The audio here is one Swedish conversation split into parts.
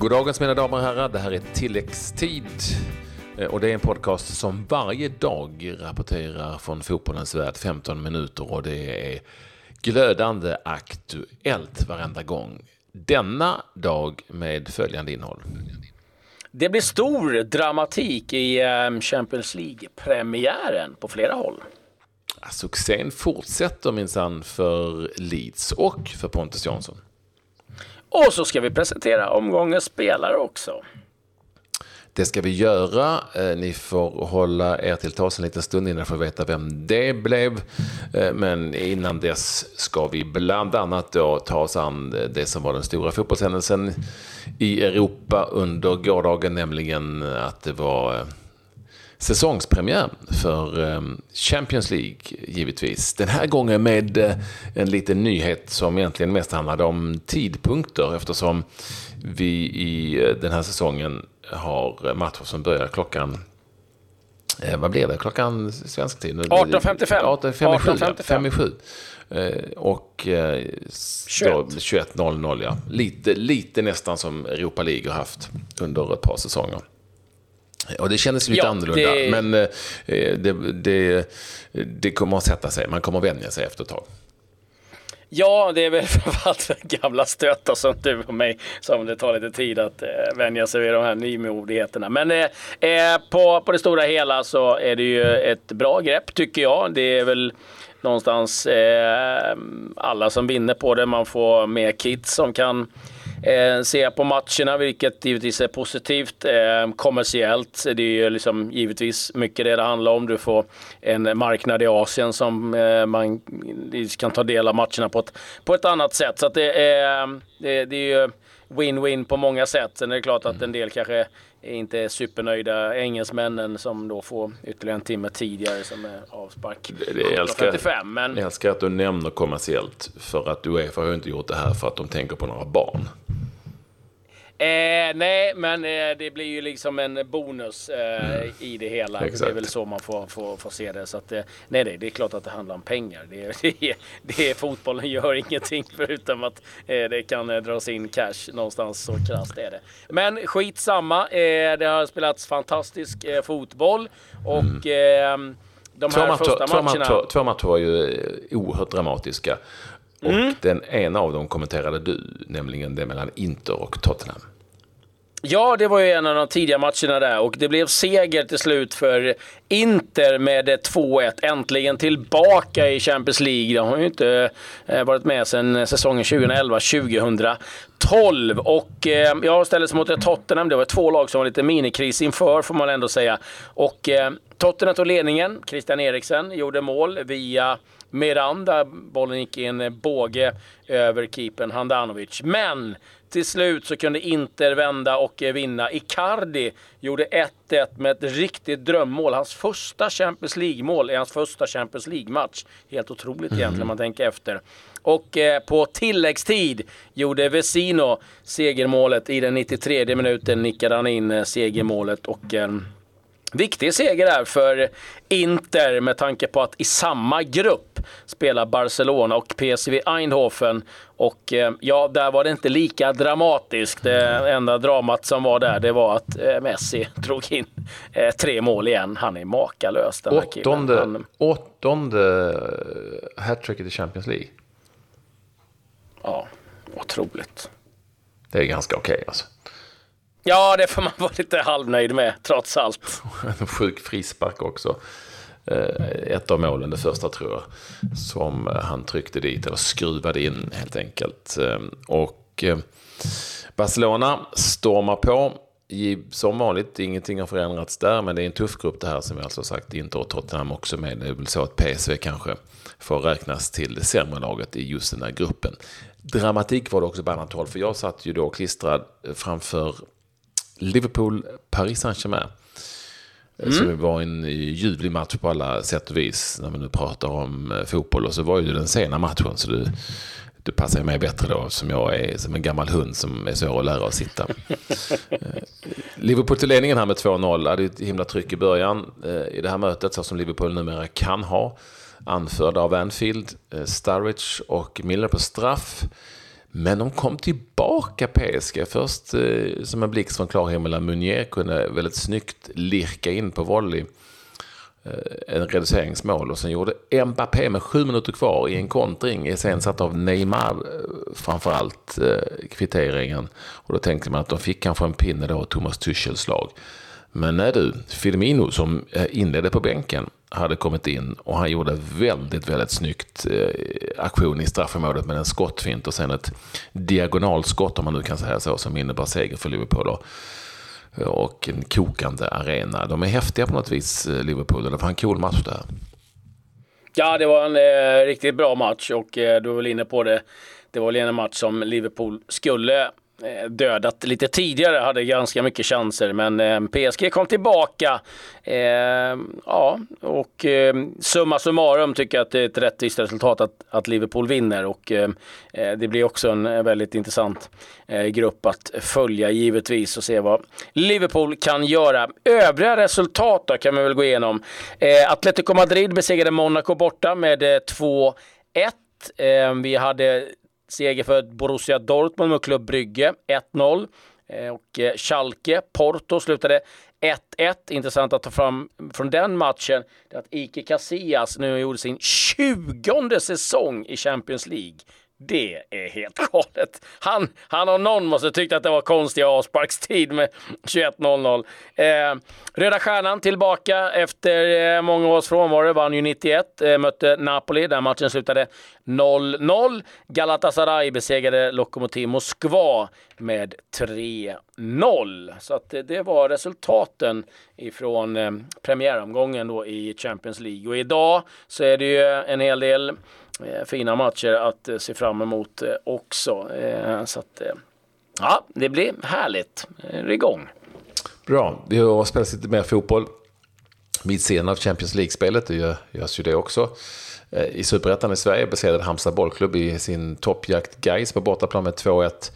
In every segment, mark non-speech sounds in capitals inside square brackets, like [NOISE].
Goddagens mina damer och herrar, det här är tilläggstid. Eh, och det är en podcast som varje dag rapporterar från fotbollens värld 15 minuter och det är glödande aktuellt varenda gång. Denna dag med följande innehåll. Det blir stor dramatik i eh, Champions League-premiären på flera håll. Succén fortsätter minsann för Leeds och för Pontus Jansson. Och så ska vi presentera omgångens spelare också. Det ska vi göra. Eh, ni får hålla er till tals en liten stund innan ni får veta vem det blev. Eh, men innan dess ska vi bland annat då ta oss an det som var den stora fotbollshändelsen i Europa under gårdagen, nämligen att det var eh, säsongspremiär för ehm, Champions League givetvis. Den här gången med eh, en liten nyhet som egentligen mest handlade om tidpunkter eftersom vi i eh, den här säsongen har matcher som börjar klockan eh, vad blir det? Klockan svensk tid? 18.55. 18.57. Och eh, 21.00 ja. Lite, lite nästan som Europa League har haft under ett par säsonger. Och det kändes lite ja, annorlunda, det... men eh, det, det, det kommer att sätta sig. Man kommer att vänja sig efter ett tag. Ja, det är väl [LAUGHS] framförallt för gamla stötar som du och mig som det tar lite tid att eh, vänja sig vid de här nymodigheterna. Men eh, eh, på, på det stora hela så är det ju ett bra grepp tycker jag. Det är väl någonstans eh, alla som vinner på det. Man får mer kits som kan eh, se på matcherna, vilket givetvis är positivt. Eh, kommersiellt det är ju liksom givetvis mycket det det handlar om. Du får en marknad i Asien som eh, man kan ta del av matcherna på ett, på ett annat sätt. Så det, är, det, det är ju win-win på många sätt. Sen är det klart att en del kanske inte är supernöjda engelsmännen som då får ytterligare en timme tidigare som är avspark. Jag älskar, men... jag älskar att du nämner kommersiellt för att Uefa har inte gjort det här för att de tänker på några barn. Eh, nej, men eh, det blir ju liksom en bonus eh, mm. i det hela. Exakt. Det är väl så man får, får, får se det. Så att, eh, nej, nej, det är klart att det handlar om pengar. Det, [LAUGHS] det, det, fotbollen gör ingenting [LAUGHS] förutom att eh, det kan eh, dras in cash någonstans. Så krasst är det. Men skitsamma. Eh, det har spelats fantastisk fotboll och mm. de här två första matcher, matcherna... Två, två matcher var ju oerhört dramatiska. Och mm. den ena av dem kommenterade du, nämligen det mellan Inter och Tottenham. Ja, det var ju en av de tidiga matcherna där och det blev seger till slut för Inter med 2-1. Äntligen tillbaka i Champions League. De har ju inte eh, varit med sedan säsongen 2011-2012. Och eh, jag ställdes mot Tottenham. Det var två lag som var lite minikris inför, får man ändå säga. Och eh, Tottenham tog ledningen. Christian Eriksen gjorde mål via Miranda. Bollen gick i en båge över keepern Handanovic. Men till slut så kunde Inter vända och vinna. Icardi gjorde 1-1 med ett riktigt drömmål. Hans första Champions League-mål i hans första Champions League-match. Helt otroligt mm. egentligen om man tänker efter. Och eh, på tilläggstid gjorde Vesino segermålet. I den 93 minuten nickade han in eh, segermålet och eh, Viktig seger där för Inter med tanke på att i samma grupp spelar Barcelona och PSV Eindhoven. Och eh, ja, där var det inte lika dramatiskt. Det enda dramat som var där, det var att eh, Messi [LAUGHS] drog in eh, tre mål igen. Han är makalös den här åttonde, killen. åttonde hattricket i Champions League. Ja, otroligt. Det är ganska okej okay, alltså. Ja, det får man vara lite halvnöjd med, trots allt. [LAUGHS] en sjuk frispark också. Eh, ett av målen, det första tror jag, som eh, han tryckte dit, eller skruvade in helt enkelt. Eh, och Barcelona stormar på. Som vanligt, ingenting har förändrats där, men det är en tuff grupp det här som vi alltså sagt inte har Tottenham också med. Det är väl så att PSV kanske får räknas till det sämre laget i just den här gruppen. Dramatik var det också på annat håll, för jag satt ju då klistrad framför Liverpool, Paris Saint-Germain. Mm. Så det var en ljuvlig match på alla sätt och vis när vi nu pratar om eh, fotboll. Och så var ju den sena matchen så det, det passar mig bättre då som jag är som en gammal hund som är svår att lära att sitta. [LAUGHS] Eh, Liverpool till ledningen här med 2-0. Hade ett himla tryck i början eh, i det här mötet så som Liverpool numera kan ha. Anförda av Anfield, Sturridge och Miller på straff. Men de kom tillbaka PSG. Först eh, som en blixt från klar himmel. Munier kunde väldigt snyggt lirka in på volley. Eh, en reduceringsmål och sen gjorde Mbappé med sju minuter kvar i en kontring iscensatt av Neymar eh, framförallt eh, kvitteringen. Och då tänkte man att de fick kanske en pinne då, Thomas Tuchels lag. Men nej du, Firmino som eh, inledde på bänken hade kommit in och han gjorde väldigt, väldigt snyggt eh, aktion i straffområdet med en skottfint och sen ett diagonalskott om man nu kan säga så som innebar seger för Liverpool. Då och en kokande arena. De är häftiga på något vis, eh, Liverpool. Det var en cool match där. Ja, det var en eh, riktigt bra match och eh, du var väl inne på det. Det var väl en match som Liverpool skulle Eh, dödat lite tidigare, hade ganska mycket chanser. Men eh, PSG kom tillbaka. Eh, ja, och eh, summa summarum tycker jag att det är ett rättvist resultat att, att Liverpool vinner. Och det blir också en väldigt intressant grupp att följa givetvis och se vad Liverpool kan göra. Övriga resultat då kan vi väl gå igenom. Atletico Madrid besegrade Monaco borta med 2-1. Vi hade Seger för Borussia Dortmund mot Club Brygge, 1-0. Eh, och eh, Schalke, Porto slutade 1-1. Intressant att ta fram från den matchen det att Ike Casillas nu gjorde sin 20 säsong i Champions League. Det är helt [LAUGHS] galet. Han, han och någon måste tyckt att det var konstig avsparkstid med 21.00. Eh, Röda Stjärnan tillbaka efter eh, många års frånvaro. Vann ju 91, eh, mötte Napoli där matchen slutade 0-0. Galatasaray besegrade Lokomotiv Moskva med 3-0. Så att det, var resultaten ifrån eh, premiäromgången då i Champions League. Och idag så är det ju en hel del Eh, fina matcher att eh, se fram emot eh, också. Eh, så att, eh, ja, det blir härligt. Det är igång. Bra, vi har spelat lite mer fotboll. Vid sidan av Champions League-spelet, det görs ju det också. Eh, I Superettan i Sverige besegrade Halmstad bollklubb i sin toppjakt Gais på bortaplan med 2-1.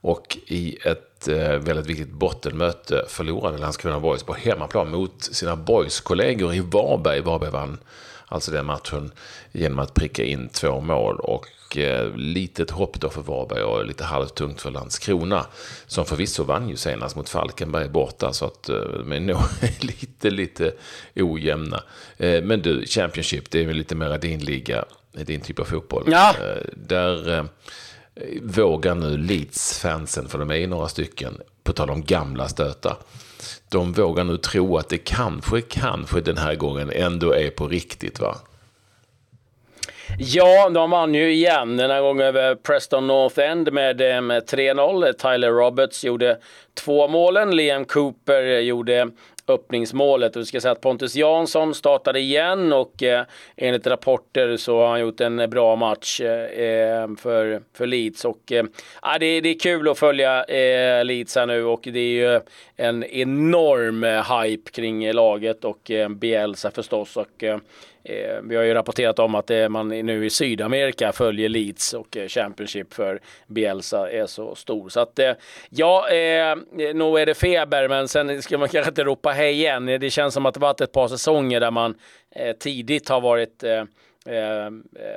Och i ett eh, väldigt viktigt bottenmöte förlorade Landskrona Boys på hemmaplan mot sina boys-kollegor i Varberg. Varberg vann alltså den matchen, genom att pricka in två mål. Och eh, litet hopp då för Varberg och lite halvtungt för Landskrona. Som förvisso vann ju senast mot Falkenberg borta, så att eh, de är nog [LAUGHS] lite, lite ojämna. Eh, men du, Championship, det är väl lite mer din liga, din typ av fotboll. Ja. Eh, där eh, vågar nu Leeds-fansen, för de är ju några stycken, på tal om gamla stötar de vågar nu tro att det kanske, kanske den här gången ändå är på riktigt va? Ja, de vann ju igen den här gången över Preston North End med, eh, med 3-0. Tyler Roberts gjorde två målen. Liam Cooper gjorde öppningsmålet. Och vi ska säga att Pontus Jansson startade igen och eh, enligt rapporter så har han gjort en bra match eh, eh för, för Leeds. Och, eh, det, det är kul att följa eh, Leeds här nu och det är ju en enorm eh, hype kring laget och eh, Bielsa förstås. Och, eh, vi har ju rapporterat om att eh, man nu i Sydamerika följer Leeds och eh, Championship för Bielsa är så stor. Så att eh, ja, eh, nog är det feber, men sen ska man [LAUGHS] kanske inte ropa hej igen. Det känns som att det varit ett par säsonger där man eh, tidigt har varit eh, Eh,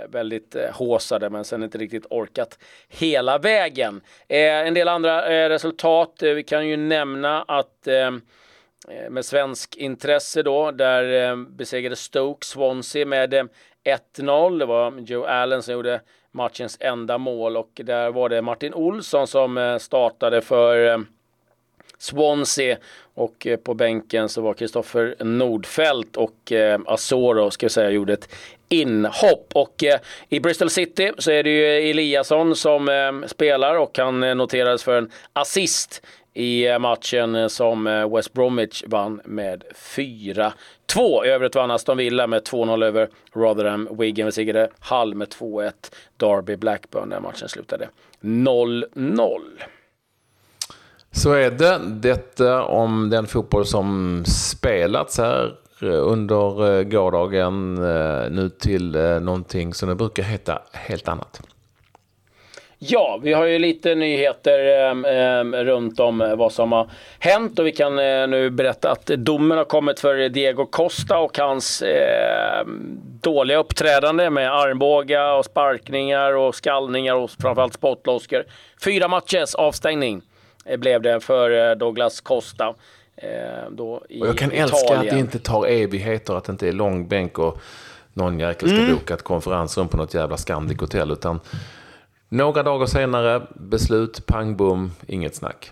väldigt eh, håsade men sen inte riktigt orkat hela vägen. Eh, en del andra eh, resultat. Eh, vi kan ju nämna att Eh, Eh, med svensk intresse då, där eh, besegrade Stoke Swansea med eh, 1-0. Det var Joe Allen som gjorde matchens enda mål och där var det Martin Olsson som eh, startade för Swansea och på bänken så var Kristoffer Nordfeldt och Asoro ska jag säga gjorde ett inhopp. Och i Bristol City så är det ju Eliasson som spelar och han noterades för en assist i matchen som eh, West Bromwich vann med 4-2. I övrigt vann Aston Villa med 2-0 över Rotherham. Wigan besegrade Hull med 2-1. Derby Blackburn där matchen slutade 0-0. Så är det. Detta om den fotboll som spelats här eh, under eh, gårdagen. Nu till någonting som det brukar heta helt annat. Ja, vi har ju lite nyheter eh, runt om vad som har hänt och vi kan eh, nu berätta att domen har kommit för Diego Costa och hans eh, dåliga uppträdande med armbåga och sparkningar och skallningar och framförallt spottloskor. Fyra matchers avstängning eh, blev det för eh, Douglas Costa. Eh, då i och jag kan Italien. älska att det inte tar evigheter, att det inte är långbänk och någon jäkel ska Mm. boka ett konferensrum på något jävla Scandic hotell. Utan några dagar senare, beslut, pang bom, inget snack.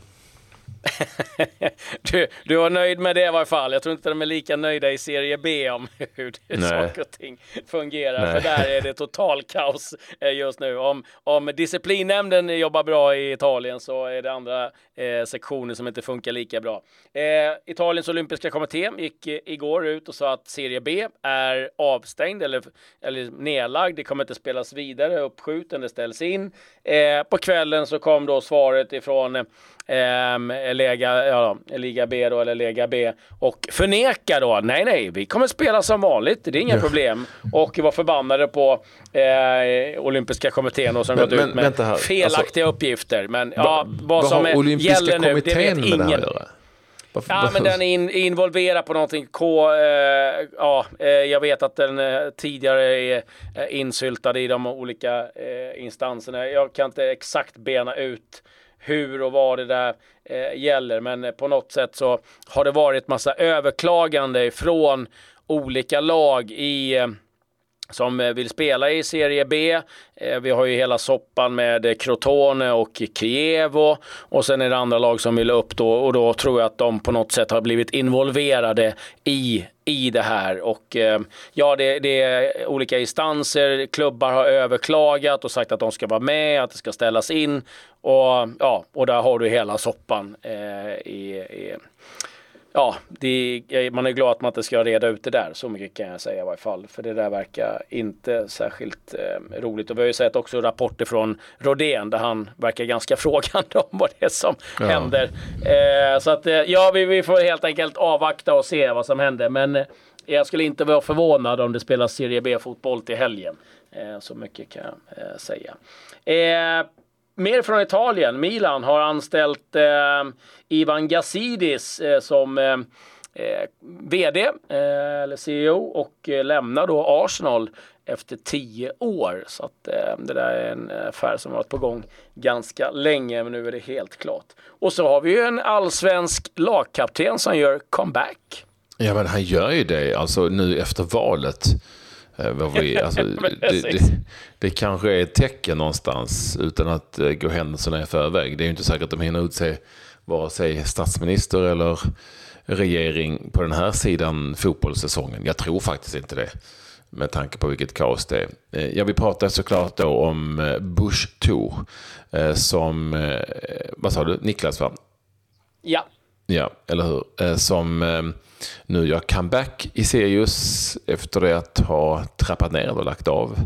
[LAUGHS] Du, du var nöjd med det i varje fall. Jag tror inte de är lika nöjda i Serie B om [LAUGHS] hur det, Nej. saker och ting fungerar. Nej. För där är det total kaos eh, just nu. Om, om disciplinnämnden jobbar bra i Italien så är det andra eh, sektioner som inte funkar lika bra. Eh, Italiens olympiska kommitté gick eh, igår ut och sa att Serie B är avstängd eller, eller nedlagd. Det kommer inte spelas vidare, uppskjuten, det ställs in. Eh, på kvällen så kom då svaret ifrån ehm, Lega, ja, Liga B då, eller Lega B och förnekar då, nej nej, vi kommer spela som vanligt, det är inga Ja. problem. Och var förbannade på eh, olympiska kommittén då, som Men- gått ut med här, felaktiga uppgifter. Men ja, Va- vad, som är, olympiska gäller nu, det kommittén vet med det här ingen. göra? Ja, men den är in, involverad på någonting. K, eh, ja, eh, jag vet att den eh, tidigare är eh, insyltad i de olika eh, instanserna. Jag kan inte exakt bena ut hur och vad det där eh, gäller, men eh, på något sätt så har det varit massa överklagande från olika lag i eh, som eh, vill spela i Serie B. Eh, vi har ju hela soppan med eh, Crotone och Kievo. Och sen är det andra lag som vill upp då. Och då tror jag att de på något sätt har blivit involverade i i det här. Och ja, det, det är olika instanser, klubbar har överklagat och sagt att de ska vara med, att det ska ställas in. Och ja, och där har du hela soppan eh, i, i Ja, är- man är glad att man inte ska reda ut det där. Så mycket kan jag säga i varje fall. För det där verkar inte särskilt eh, roligt. Och vi har ju sett också rapporter från Rodén där han verkar ganska [LAUGHS] frågande om vad det är som Ja. händer. Eh, så att eh, ja, vi, vi får helt enkelt avvakta och se vad som händer. Men eh, jag skulle inte vara förvånad om det spelas Serie B-fotboll till helgen. Eh, så mycket kan jag säga. Mer från Italien. Milan har anställt eh, Ivan Gassidis eh, som eh, eh VD eh, eller CEO och eh, lämnar då Arsenal efter tio år. Så att eh, det där är en affär som varit på gång ganska länge, men nu är det helt klart. Och så har vi ju en allsvensk lagkapten som gör comeback. Ja, men han gör ju det, alltså nu efter valet. Eh, vi, [LAUGHS] alltså, det, det, det kanske är ett tecken någonstans utan att eh, gå händelserna i förväg. Det är ju inte säkert att de hinner utse vare sig statsminister eller regering på den här sidan fotbollssäsongen. Jag tror faktiskt inte det. Med tanke på vilket kaos det är. Eh, Jag vill prata såklart då om Bush Tour. Som, vad sa du, Niklas va? Ja, Ja, eller hur? Eh, som ehm, nu gör comeback i Sirius efter det att ha trappat ner och lagt av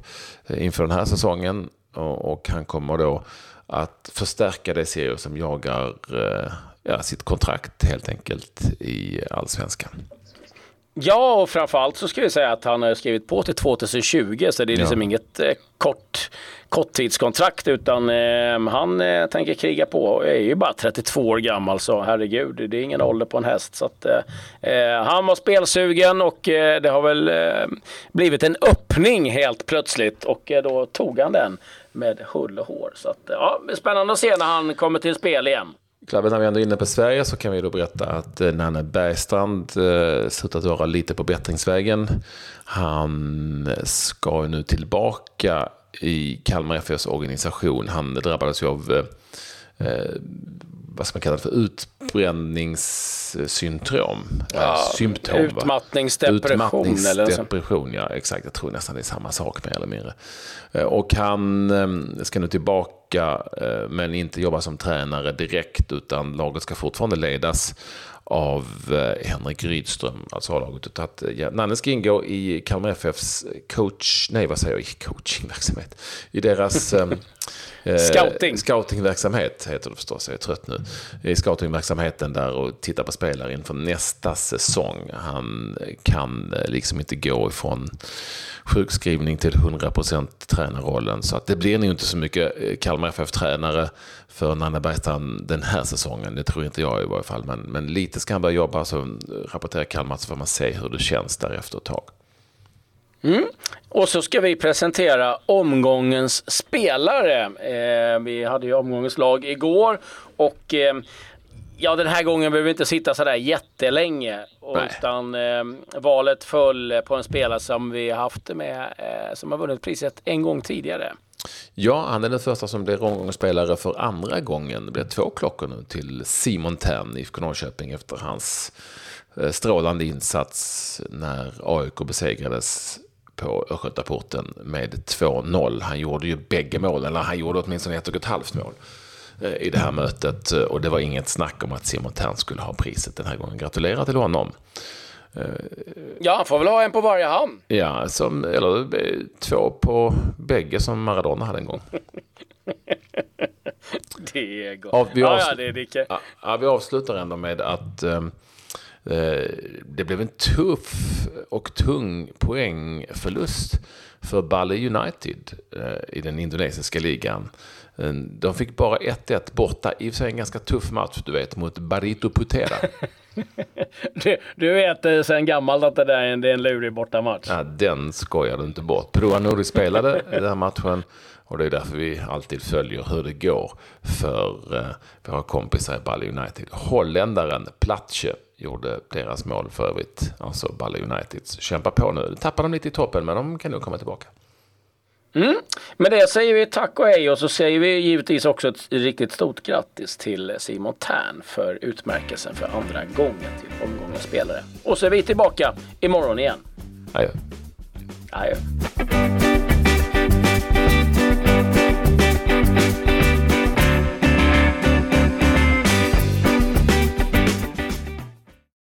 eh, inför den här säsongen. Och, han kommer då att förstärka det Sirius som jagar eh, ja, sitt kontrakt helt enkelt i allsvenskan. Ja, och framförallt så ska vi säga att han har skrivit på till 2020 så det är liksom Ja. inget eh, kort, korttidskontrakt utan eh, han eh, tänker kriga på och är ju bara 32 år gammal så herregud, det är ingen ålder på en häst. Så att, eh, eh, han var spelsugen och eh, det har väl blivit en öppning helt plötsligt och då tog han den med hull och hår. Så att, ja, spännande att se när han kommer till spel igen. Klabben, när vi ändå är inne på Sverige så kan vi då berätta att eh, Nanne Bergstrand slutat ser att vara lite på bättringsvägen. Han eh, ska nu tillbaka i Kalmar FFs organisation. Han drabbades ju av eh, eh vad ska man kalla det för utbränningssyndrom. Ja, Symptom. va? Utmattningsdepression eller. Utmattningsdepression, ja exakt. Jag tror nästan det är samma sak mer eller mindre. Eh, Och han eh, ska nu tillbaka eh, men inte jobba som tränare direkt utan laget ska fortfarande ledas av eh, Henrik Rydström, alltså A-laget. Att, eh, ja, Nanne ska ingå i Kalmar FFs coach, nej vad säger jag, coachingverksamhet. I deras [LAUGHS] eh, Scouting. Scoutingverksamhet heter det förstås, jag är trött nu. I scoutingverksamheten där och titta på spelare inför nästa säsong. Han kan liksom inte gå ifrån sjukskrivning till 100% tränarrollen. Så att det blir nog inte så mycket Kalmar FF-tränare för Nanne Bergstrand den här säsongen. Det tror inte jag i varje fall. Men, men lite ska han börja jobba, så rapportera Kalmar så får man se hur det känns därefter ett tag. Mm. Och så ska vi presentera omgångens spelare. Eh, vi hade ju omgångens lag igår och eh, ja, den här gången behöver vi inte sitta sådär jättelänge. Utan eh, valet föll på en spelare som vi haft med, eh, som har vunnit priset en gång tidigare. Ja, han är den första som blir omgångsspelare för andra gången. Det blir två klockor nu till Simon Tern, IFK Norrköping, efter hans eh, strålande insats när AIK besegrades på Östgötaporten med 2-0. Han gjorde ju bägge målen, eller han gjorde åtminstone ett och ett halvt mål eh, i det här mötet. Och det var inget snack om att Simon Tern skulle ha priset den här gången. Gratulerar till honom. Eh, ja, han får väl ha en på varje hand. Ja, som, eller eh, två på bägge som Maradona hade en gång. det är gott. Ja, vi, avsl- ja, ja, det är ja, vi avslutar ändå med att Eh, det blev en tuff och tung poängförlust för Bali United eh, i den indonesiska ligan. Eh, de fick bara 1-1 borta, i och för sig en ganska tuff match, du vet, mot Barito Putera. [LAUGHS] du, du vet sen gammalt att det där är en, det är en lurig bortamatch. Ja, den skojar du inte bort. Peru Nuri spelade [LAUGHS] den här matchen och det är därför vi alltid följer hur det går för eh, våra kompisar i Bali United. Holländaren Platche gjorde deras mål för övrigt. Alltså Bali Uniteds. Kämpa på nu. Tappar de lite i toppen men de kan nog komma tillbaka. Mm. Med det säger vi tack och hej och så säger vi givetvis också ett riktigt stort grattis till Simon Tern för utmärkelsen för andra gången till omgångens spelare. Och så är vi tillbaka imorgon igen. Adjö. Adjö.